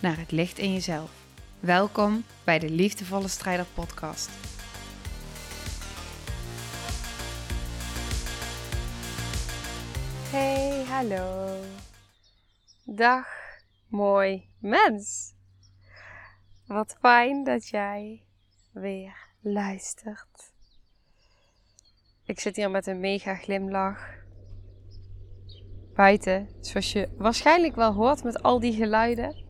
naar het licht in jezelf. Welkom bij de Liefdevolle Strijder Podcast. Hey, hallo. Dag, mooi mens. Wat fijn dat jij weer luistert. Ik zit hier met een mega glimlach. Buiten, zoals je waarschijnlijk wel hoort met al die geluiden.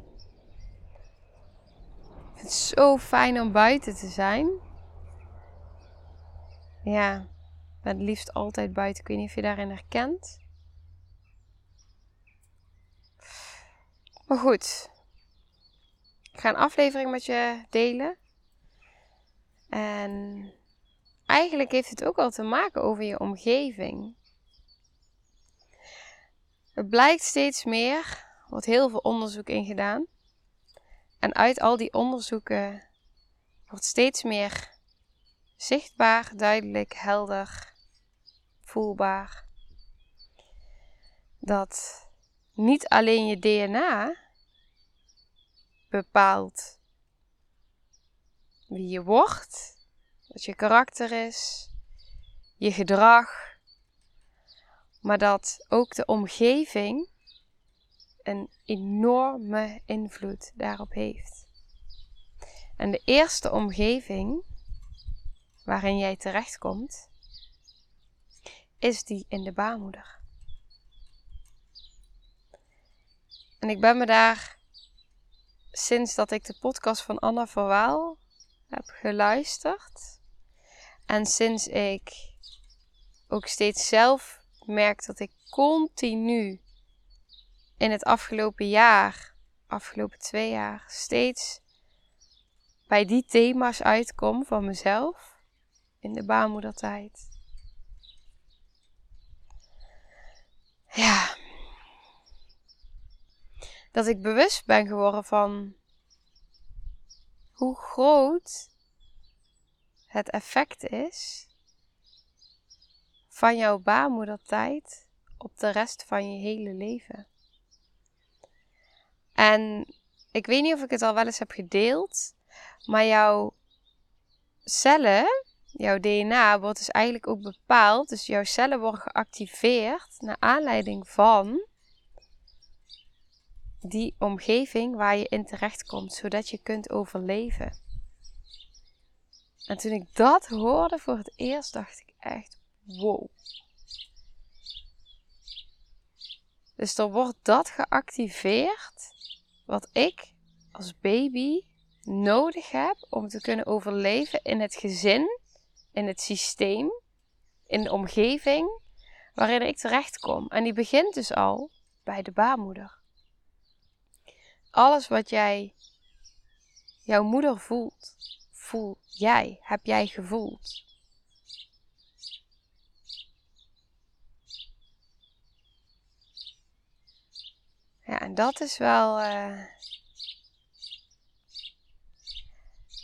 Het zo fijn om buiten te zijn. Ja, ben het liefst altijd buiten. Ik weet niet of je daarin herkent. Maar goed, ik ga een aflevering met je delen. En eigenlijk heeft het ook wel te maken over je omgeving. Het blijkt steeds meer, er wordt heel veel onderzoek in gedaan. En uit al die onderzoeken wordt steeds meer zichtbaar, duidelijk, helder, voelbaar. Dat niet alleen je DNA bepaalt wie je wordt, wat je karakter is, je gedrag, maar dat ook de omgeving een enorme invloed daarop heeft. En de eerste omgeving waarin jij terechtkomt, is die in de baarmoeder. En ik ben me daar sinds dat ik de podcast van Anna Verwaal heb geluisterd. En sinds ik ook steeds zelf merk dat ik continu in het afgelopen jaar, afgelopen twee jaar, steeds bij die thema's uitkom van mezelf in de baarmoedertijd. Ja, dat ik bewust ben geworden van hoe groot het effect is van jouw baarmoedertijd op de rest van je hele leven. En ik weet niet of ik het al wel eens heb gedeeld, maar jouw cellen, jouw DNA, wordt dus eigenlijk ook bepaald. Dus jouw cellen worden geactiveerd naar aanleiding van die omgeving waar je in terecht komt, zodat je kunt overleven. En toen ik dat hoorde voor het eerst, dacht ik echt: wow. Dus er wordt dat geactiveerd wat ik als baby nodig heb om te kunnen overleven in het gezin, in het systeem, in de omgeving waarin ik terecht kom. En die begint dus al bij de baarmoeder. Alles wat jij, jouw moeder voelt, voel jij, heb jij gevoeld. En dat is wel uh,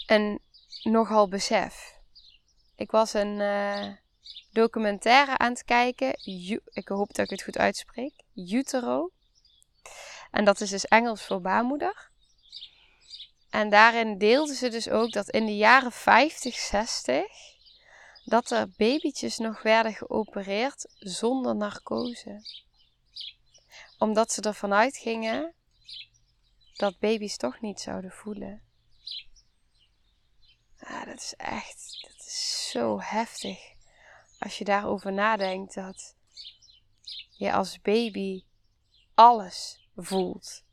een nogal besef. Ik was een uh, documentaire aan het kijken. ik hoop dat ik het goed uitspreek. Utero. En dat is dus Engels voor baarmoeder. En daarin deelden ze dus ook dat in de jaren 50, 60 dat er babytjes nog werden geopereerd zonder narcose. Omdat ze ervan uitgingen dat baby's toch niet zouden voelen. Ja, dat is echt, dat is zo heftig. Als je daarover nadenkt dat je als baby alles voelt.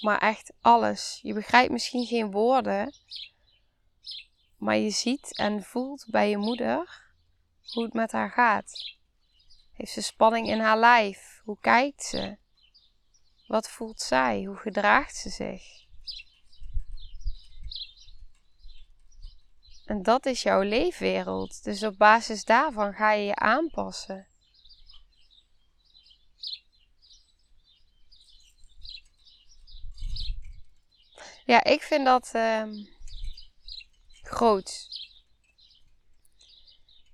Maar echt alles. Je begrijpt misschien geen woorden, maar je ziet en voelt bij je moeder hoe het met haar gaat. Heeft ze spanning in haar lijf? Hoe kijkt ze? Wat voelt zij? Hoe gedraagt ze zich? En dat is jouw leefwereld. Dus op basis daarvan ga je je aanpassen. Ja, ik vind dat uh, groot.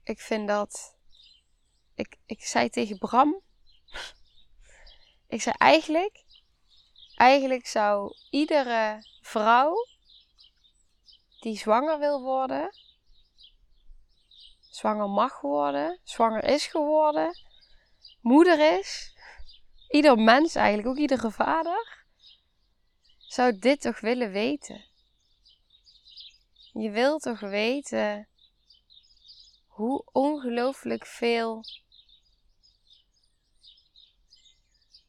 Ik vind dat. Ik, ik zei tegen Bram. ik zei eigenlijk. Eigenlijk zou iedere vrouw die zwanger wil worden, zwanger mag worden, zwanger is geworden, moeder is, ieder mens eigenlijk, ook iedere vader, zou dit toch willen weten. Je wilt toch weten hoe ongelooflijk veel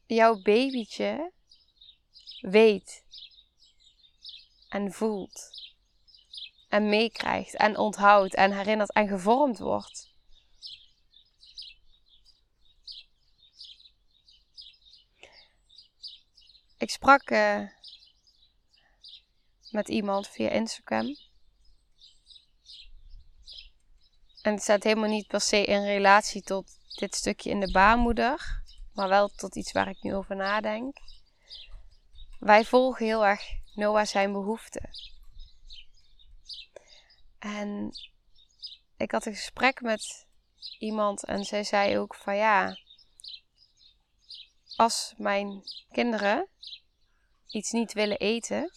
jouw babytje weet en voelt en meekrijgt en onthoudt en herinnert en gevormd wordt. Ik sprak uh, met iemand via Instagram. En het staat helemaal niet per se in relatie tot dit stukje in de baarmoeder, maar wel tot iets waar ik nu over nadenk. Wij volgen heel erg Noah zijn behoeften. En ik had een gesprek met iemand en zij zei ook van ja, als mijn kinderen iets niet willen eten,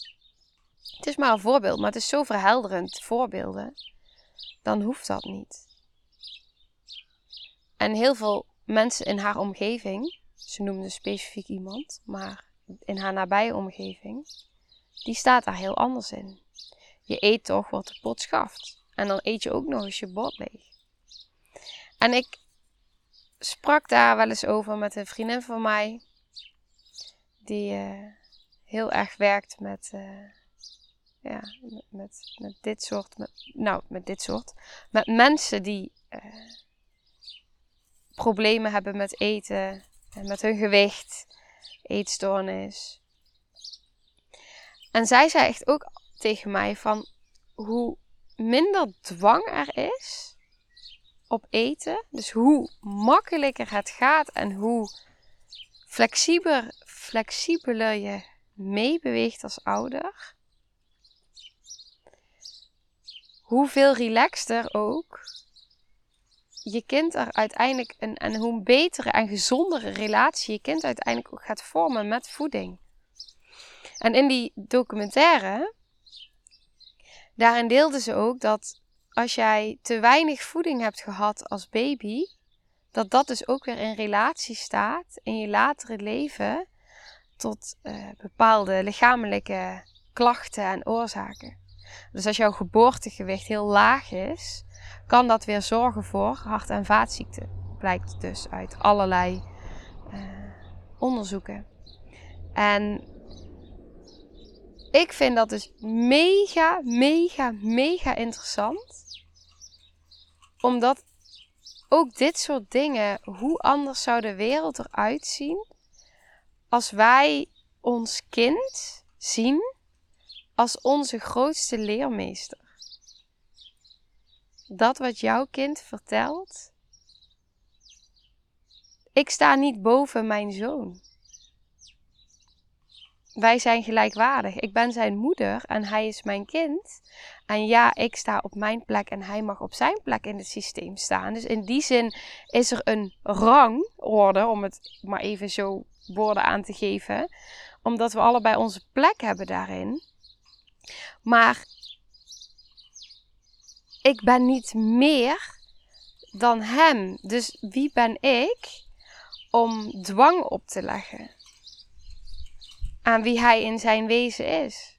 het is maar een voorbeeld, maar het is zo verhelderend voorbeelden, dan hoeft dat niet. En heel veel mensen in haar omgeving, ze noemde specifiek iemand, maar in haar nabije omgeving, die staat daar heel anders in. Je eet toch wat de pot schaft. En dan eet je ook nog eens je bord leeg. En ik sprak daar wel eens over met een vriendin van mij. Die uh, heel erg werkt met, uh, ja, met, met, dit soort, met, nou, met dit soort, met mensen die uh, problemen hebben met eten, en met hun gewicht, eetstoornis. En zij zei echt ook tegen mij van hoe minder dwang er is op eten, dus hoe makkelijker het gaat en hoe flexibeler, flexibeler je meebeweegt als ouder, hoeveel relaxter ook je kind er uiteindelijk een, en hoe betere en gezondere relatie je kind uiteindelijk ook gaat vormen met voeding. En in die documentaire Daarin deelden ze ook dat als jij te weinig voeding hebt gehad als baby, dat dat dus ook weer in relatie staat in je latere leven tot uh, bepaalde lichamelijke klachten en oorzaken. Dus als jouw geboortegewicht heel laag is, kan dat weer zorgen voor hart- en vaatziekten. Blijkt dus uit allerlei uh, onderzoeken. En ik vind dat dus mega, mega, mega interessant. Omdat ook dit soort dingen, hoe anders zou de wereld eruit zien als wij ons kind zien als onze grootste leermeester. Dat wat jouw kind vertelt. Ik sta niet boven mijn zoon wij zijn gelijkwaardig. Ik ben zijn moeder en hij is mijn kind. En ja, ik sta op mijn plek en hij mag op zijn plek in het systeem staan. Dus in die zin is er een rangorde, om het maar even zo woorden aan te geven. Omdat we allebei onze plek hebben daarin. Maar ik ben niet meer dan hem. Dus wie ben ik om dwang op te leggen? aan wie hij in zijn wezen is.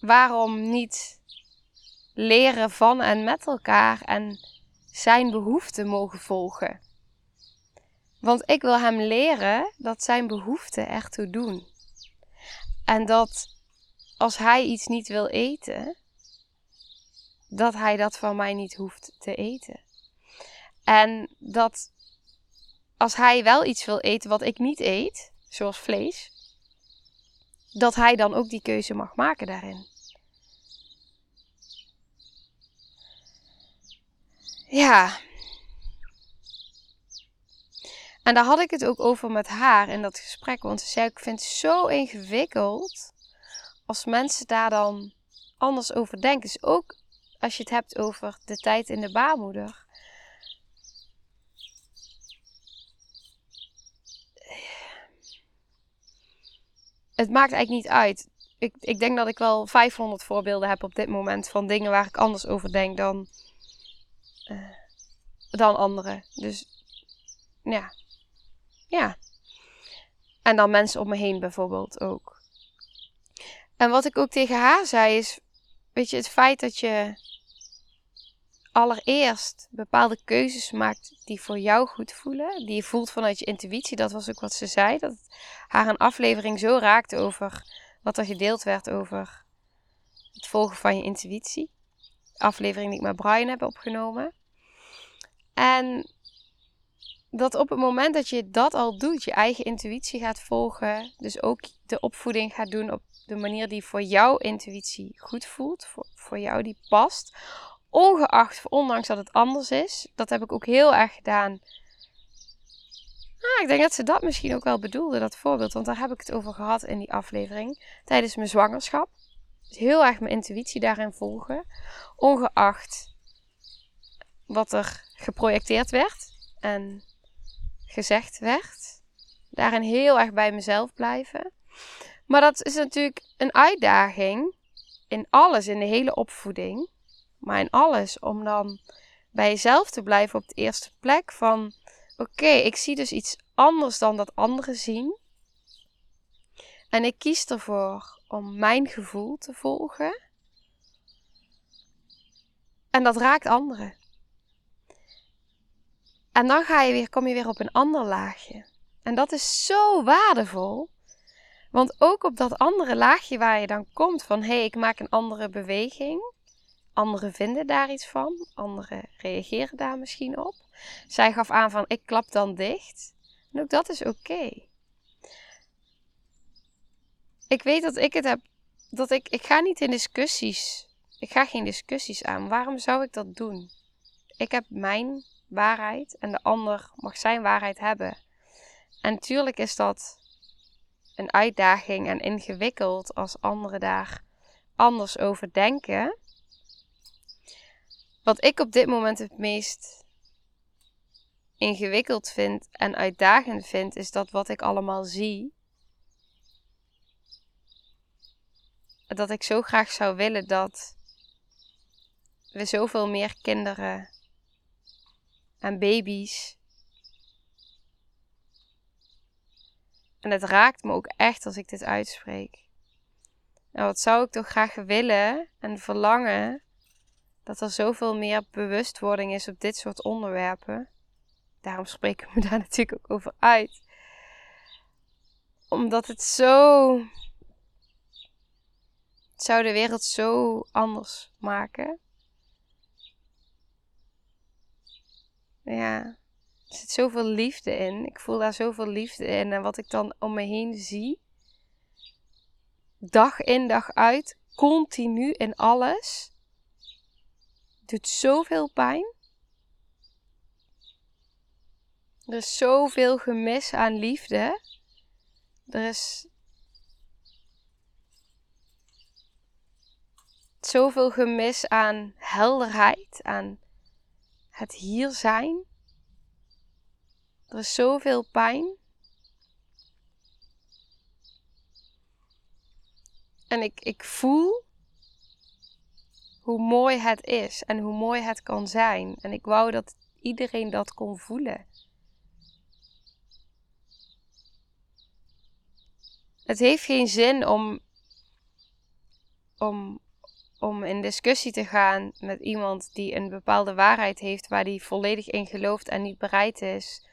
Waarom niet leren van en met elkaar en zijn behoeften mogen volgen? Want ik wil hem leren dat zijn behoeften ertoe doen. En dat als hij iets niet wil eten, dat hij dat van mij niet hoeft te eten. En dat als hij wel iets wil eten wat ik niet eet, zoals vlees, dat hij dan ook die keuze mag maken daarin. Ja. En daar had ik het ook over met haar in dat gesprek. Want ze zei: Ik vind het zo ingewikkeld als mensen daar dan anders over denken. Dus ook als je het hebt over de tijd in de baarmoeder. Het maakt eigenlijk niet uit. Ik, ik denk dat ik wel 500 voorbeelden heb op dit moment van dingen waar ik anders over denk dan uh, dan anderen. Dus ja. Ja. En dan mensen om me heen bijvoorbeeld ook. En wat ik ook tegen haar zei is, weet je, het feit dat je allereerst bepaalde keuzes maakt die voor jou goed voelen, die je voelt vanuit je intuïtie, dat was ook wat ze zei, dat haar een aflevering zo raakte over wat er gedeeld werd over het volgen van je intuïtie aflevering die ik met Brian heb opgenomen. En dat op het moment dat je dat al doet, je eigen intuïtie gaat volgen, dus ook de opvoeding gaat doen op de manier die voor jouw intuïtie goed voelt, voor, jou die past, ongeacht, ondanks dat het anders is. Dat heb ik ook heel erg gedaan. Ah, ik denk dat ze dat misschien ook wel bedoelde, dat voorbeeld, want daar heb ik het over gehad in die aflevering tijdens mijn zwangerschap. Dus heel erg mijn intuïtie daarin volgen. Ongeacht wat er geprojecteerd werd en gezegd werd. Daarin heel erg bij mezelf blijven. Maar dat is natuurlijk een uitdaging in alles, in de hele opvoeding. Maar in alles, om dan bij jezelf te blijven op de eerste plek van... Oké, ik zie dus iets anders dan dat anderen zien. En ik kies ervoor om mijn gevoel te volgen. En dat raakt anderen. En dan ga je weer, kom je weer op een ander laagje. En dat is zo waardevol. Want ook op dat andere laagje waar je dan komt van hé, hey, ik maak een andere beweging. Anderen vinden daar iets van. Anderen reageren daar misschien op. Zij gaf aan van ik klap dan dicht. En ook dat is oké ik weet dat ik het heb. Dat ik, ik ga niet in discussies. Ik ga geen discussies aan. Waarom zou ik dat doen? Ik heb mijn waarheid en de ander mag zijn waarheid hebben. En natuurlijk is dat een uitdaging en ingewikkeld als anderen daar anders over denken. Wat ik op dit moment het meest ingewikkeld vind en uitdagend vind, is dat wat ik allemaal zie, dat ik zo graag zou willen dat we zoveel meer kinderen en baby's. En het raakt me ook echt als ik dit uitspreek. Nou, wat zou ik toch graag willen en verlangen dat er zoveel meer bewustwording is op dit soort onderwerpen. Daarom spreek ik me daar natuurlijk ook over uit. Omdat het zo zou de wereld zo anders maken. Ja, er zit zoveel liefde in. Ik voel daar zoveel liefde in. En wat ik dan om me heen zie, dag in dag uit, continu in alles, doet zoveel pijn. Er is zoveel gemis aan liefde. Er is zoveel gemis aan helderheid, aan het hier zijn. Er is zoveel pijn. En ik, ik voel hoe mooi het is en hoe mooi het kan zijn. En ik wou dat iedereen dat kon voelen. Het heeft geen zin om, om om in discussie te gaan met iemand die een bepaalde waarheid heeft waar die volledig in gelooft en niet bereid is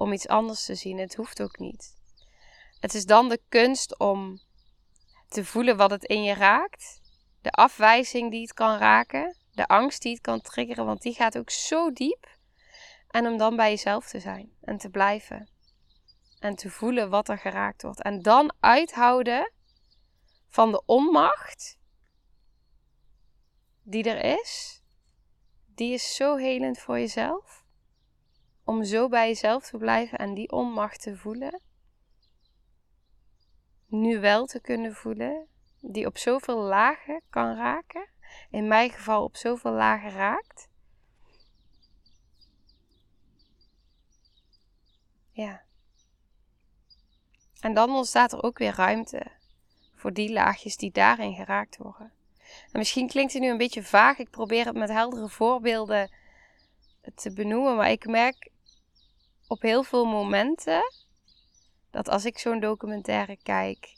om iets anders te zien. Het hoeft ook niet. Het is dan de kunst om te voelen wat het in je raakt, de afwijzing die het kan raken, de angst die het kan triggeren, want die gaat ook zo diep. En om dan bij jezelf te zijn en te blijven. En te voelen wat er geraakt wordt. En dan uithouden van de onmacht die er is. Die is zo helend voor jezelf. Om zo bij jezelf te blijven en die onmacht te voelen. Nu wel te kunnen voelen. Die op zoveel lagen kan raken. In mijn geval op zoveel lagen raakt. Ja. En dan ontstaat er ook weer ruimte voor die laagjes die daarin geraakt worden. En misschien klinkt het nu een beetje vaag. Ik probeer het met heldere voorbeelden te benoemen. Maar ik merk op heel veel momenten dat als ik zo'n documentaire kijk,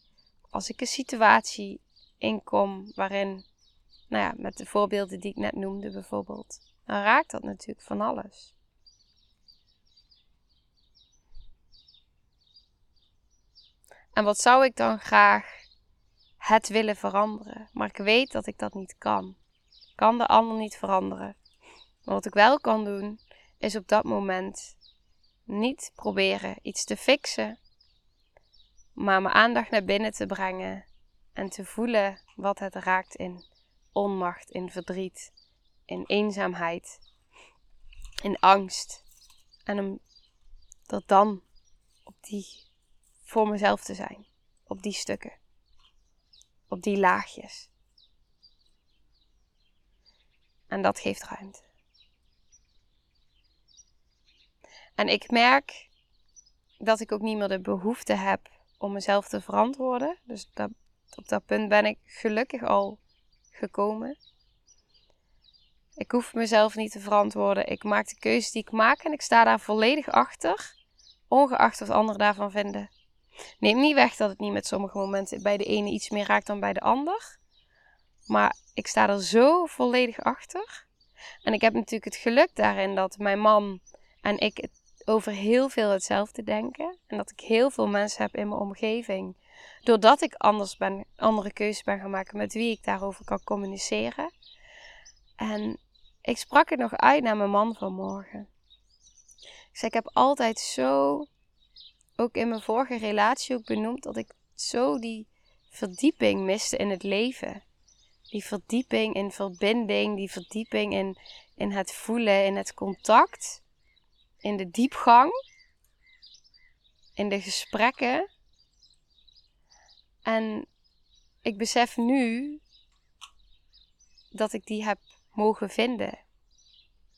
als ik een situatie inkom waarin, nou ja, met de voorbeelden die ik net noemde bijvoorbeeld, dan raakt dat natuurlijk van alles. En wat zou ik dan graag het willen veranderen? Maar ik weet dat ik dat niet kan. Ik kan de ander niet veranderen. Maar wat ik wel kan doen, is op dat moment niet proberen iets te fixen, maar mijn aandacht naar binnen te brengen en te voelen wat het raakt in onmacht, in verdriet, in eenzaamheid, in angst. En om dat dan op die voor mezelf te zijn. Op die stukken. Op die laagjes. En dat geeft ruimte. En ik merk dat ik ook niet meer de behoefte heb om mezelf te verantwoorden. Dus op dat punt ben ik gelukkig al gekomen. Ik hoef mezelf niet te verantwoorden. Ik maak de keuzes die ik maak en ik sta daar volledig achter, ongeacht wat anderen daarvan vinden. Neem niet weg dat het niet met sommige momenten bij de ene iets meer raakt dan bij de ander. Maar ik sta er zo volledig achter. En ik heb natuurlijk het geluk daarin dat mijn man en ik het over heel veel hetzelfde denken. En dat ik heel veel mensen heb in mijn omgeving. Doordat ik anders ben, andere keuzes ben gaan maken met wie ik daarover kan communiceren. En ik sprak het nog uit naar mijn man vanmorgen. Ik zei, ik heb altijd zo ook in mijn vorige relatie ook benoemd dat ik zo die verdieping miste in het leven. Die verdieping in verbinding, die verdieping in, in het voelen, in het contact, in de diepgang, in de gesprekken. En ik besef nu dat ik die heb mogen vinden.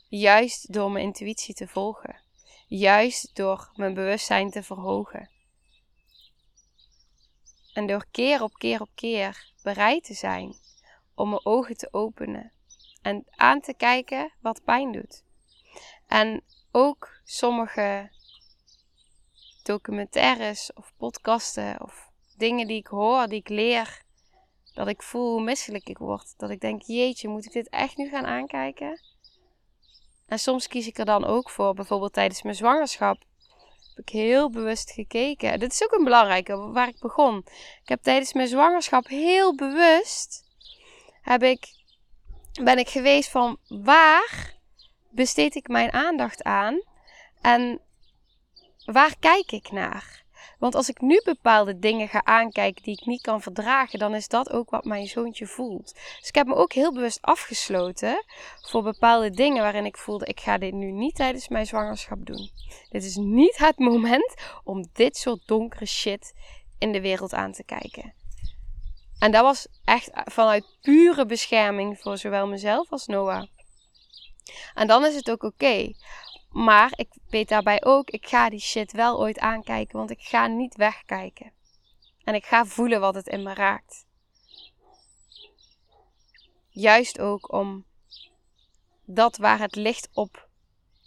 Juist door mijn intuïtie te volgen. Juist door mijn bewustzijn te verhogen. En door keer op keer op keer bereid te zijn om mijn ogen te openen en aan te kijken wat pijn doet. En ook sommige documentaires of podcasten of dingen die ik hoor, die ik leer, dat ik voel hoe misselijk ik word. Dat ik denk, jeetje, moet ik dit echt nu gaan aankijken? En soms kies ik er dan ook voor, bijvoorbeeld tijdens mijn zwangerschap, heb ik heel bewust gekeken. Dit is ook een belangrijke, waar ik begon. Ik heb tijdens mijn zwangerschap heel bewust, heb ik, ben ik geweest van waar besteed ik mijn aandacht aan en waar kijk ik naar? Want als ik nu bepaalde dingen ga aankijken die ik niet kan verdragen, dan is dat ook wat mijn zoontje voelt. Dus ik heb me ook heel bewust afgesloten voor bepaalde dingen waarin ik voelde: ik ga dit nu niet tijdens mijn zwangerschap doen. Dit is niet het moment om dit soort donkere shit in de wereld aan te kijken. En dat was echt vanuit pure bescherming voor zowel mezelf als Noah. En dan is het ook oké. Maar ik weet daarbij ook, ik ga die shit wel ooit aankijken, want ik ga niet wegkijken. En ik ga voelen wat het in me raakt. Juist ook om dat waar het licht op,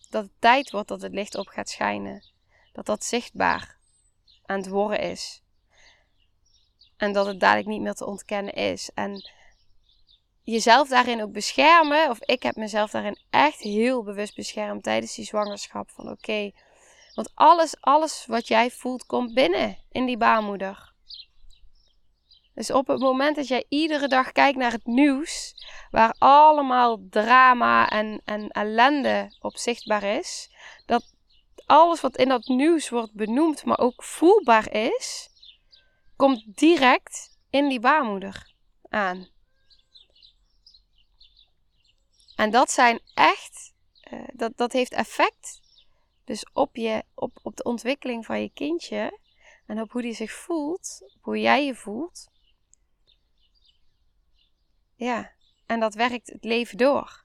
dat het tijd wordt dat het licht op gaat schijnen. Dat dat zichtbaar aan het worden is. En dat het dadelijk niet meer te ontkennen is. En jezelf daarin ook beschermen. Of ik heb mezelf daarin echt heel bewust beschermd tijdens die zwangerschap. Van oké, want alles, alles wat jij voelt komt binnen in die baarmoeder. Dus op het moment dat jij iedere dag kijkt naar het nieuws, waar allemaal drama en, en ellende op zichtbaar is, dat alles wat in dat nieuws wordt benoemd, maar ook voelbaar is, komt direct in die baarmoeder aan. En dat zijn echt, uh, dat, dat heeft effect dus op, je, op, op de ontwikkeling van je kindje en op hoe die zich voelt, hoe jij je voelt. Ja, en dat werkt het leven door.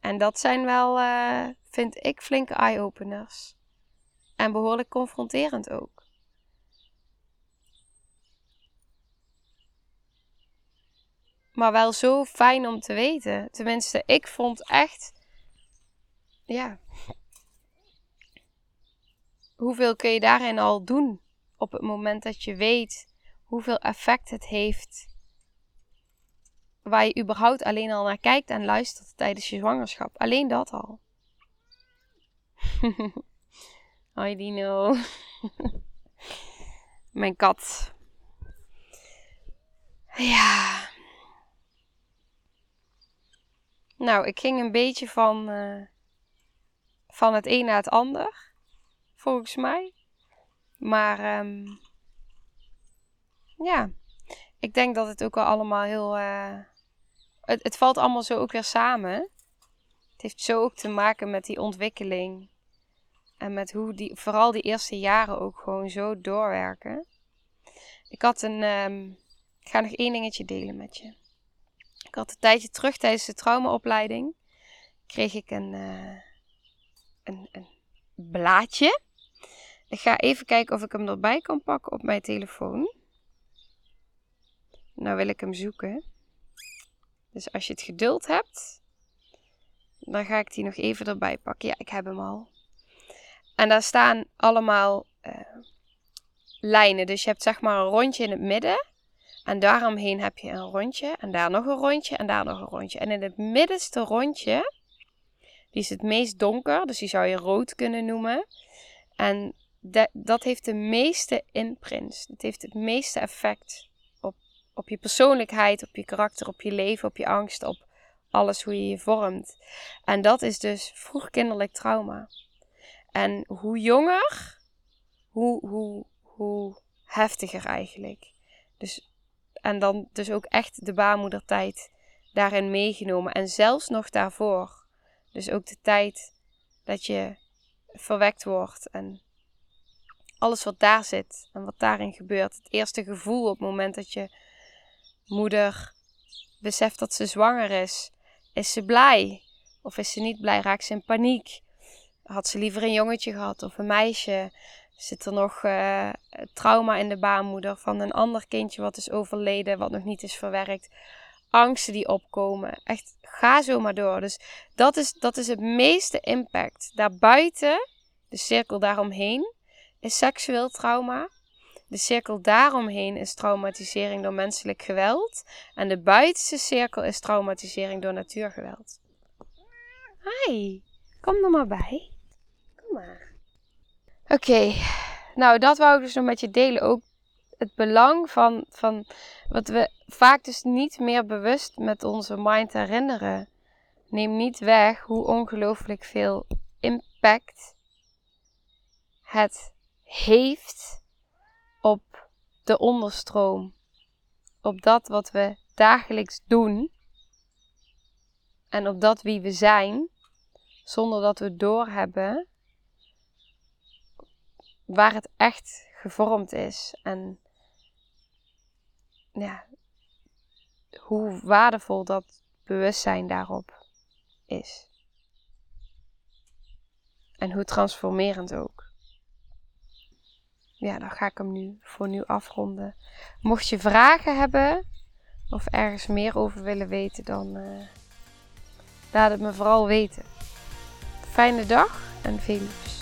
En dat zijn wel, uh, vind ik, flinke eye-openers. En behoorlijk confronterend ook. Maar wel zo fijn om te weten. Tenminste, ik vond echt. Ja. Hoeveel kun je daarin al doen op het moment dat je weet hoeveel effect het heeft waar je überhaupt alleen al naar kijkt en luistert tijdens je zwangerschap. Alleen dat al. Hoi Dino. Mijn kat. Ja. Nou, ik ging een beetje van, uh, van het een naar het ander. Volgens mij. Maar um, ja, ik denk dat het ook wel allemaal heel. Uh, het, het valt allemaal zo ook weer samen. Het heeft zo ook te maken met die ontwikkeling. En met hoe die, vooral die eerste jaren ook gewoon zo doorwerken. Ik had een. Um, ik ga nog één dingetje delen met je. Ik had een tijdje terug tijdens de traumaopleiding. Kreeg ik een, uh, een, een blaadje. Ik ga even kijken of ik hem erbij kan pakken op mijn telefoon. Nou wil ik hem zoeken. Dus als je het geduld hebt, dan ga ik die nog even erbij pakken. Ja, ik heb hem al. En daar staan allemaal uh, lijnen. Dus je hebt zeg maar een rondje in het midden. En daaromheen heb je een rondje. En daar nog een rondje. En daar nog een rondje. En in het middenste rondje, die is het meest donker. Dus die zou je rood kunnen noemen. En dat heeft de meeste imprints. Het heeft het meeste effect op je persoonlijkheid, op je karakter, op je leven, op je angst, op alles hoe je je vormt. En dat is dus vroegkinderlijk trauma. En hoe jonger, hoe, hoe, hoe heftiger eigenlijk. Dus, en dan dus ook echt de baarmoedertijd daarin meegenomen. En zelfs nog daarvoor. Dus ook de tijd dat je verwekt wordt en alles wat daar zit en wat daarin gebeurt. Het eerste gevoel op het moment dat je moeder beseft dat ze zwanger is, is ze blij? Of is ze niet blij? Raakt ze in paniek? Had ze liever een jongetje gehad of een meisje? Zit er nog uh, trauma in de baarmoeder van een ander kindje wat is overleden, wat nog niet is verwerkt? Angsten die opkomen. Echt, ga zo maar door. Dus dat is, dat is het meeste impact. Daarbuiten, de cirkel daaromheen, is seksueel trauma. De cirkel daaromheen is traumatisering door menselijk geweld. En de buitenste cirkel is traumatisering door natuurgeweld. Hi, kom er maar bij. Kom maar. Oké, nou dat wou ik dus nog met je delen. Ook het belang van, van wat we vaak dus niet meer bewust met onze mind herinneren. Neem niet weg hoe ongelooflijk veel impact het heeft op de onderstroom, op dat wat we dagelijks doen en op dat wie we zijn, zonder dat we doorhebben waar het echt gevormd is en ja, hoe waardevol dat bewustzijn daarop is. En hoe transformerend ook ja, dan ga ik hem nu voor nu afronden. Mocht je vragen hebben of ergens meer over willen weten, dan uh, laat het me vooral weten. Fijne dag en veel liefs.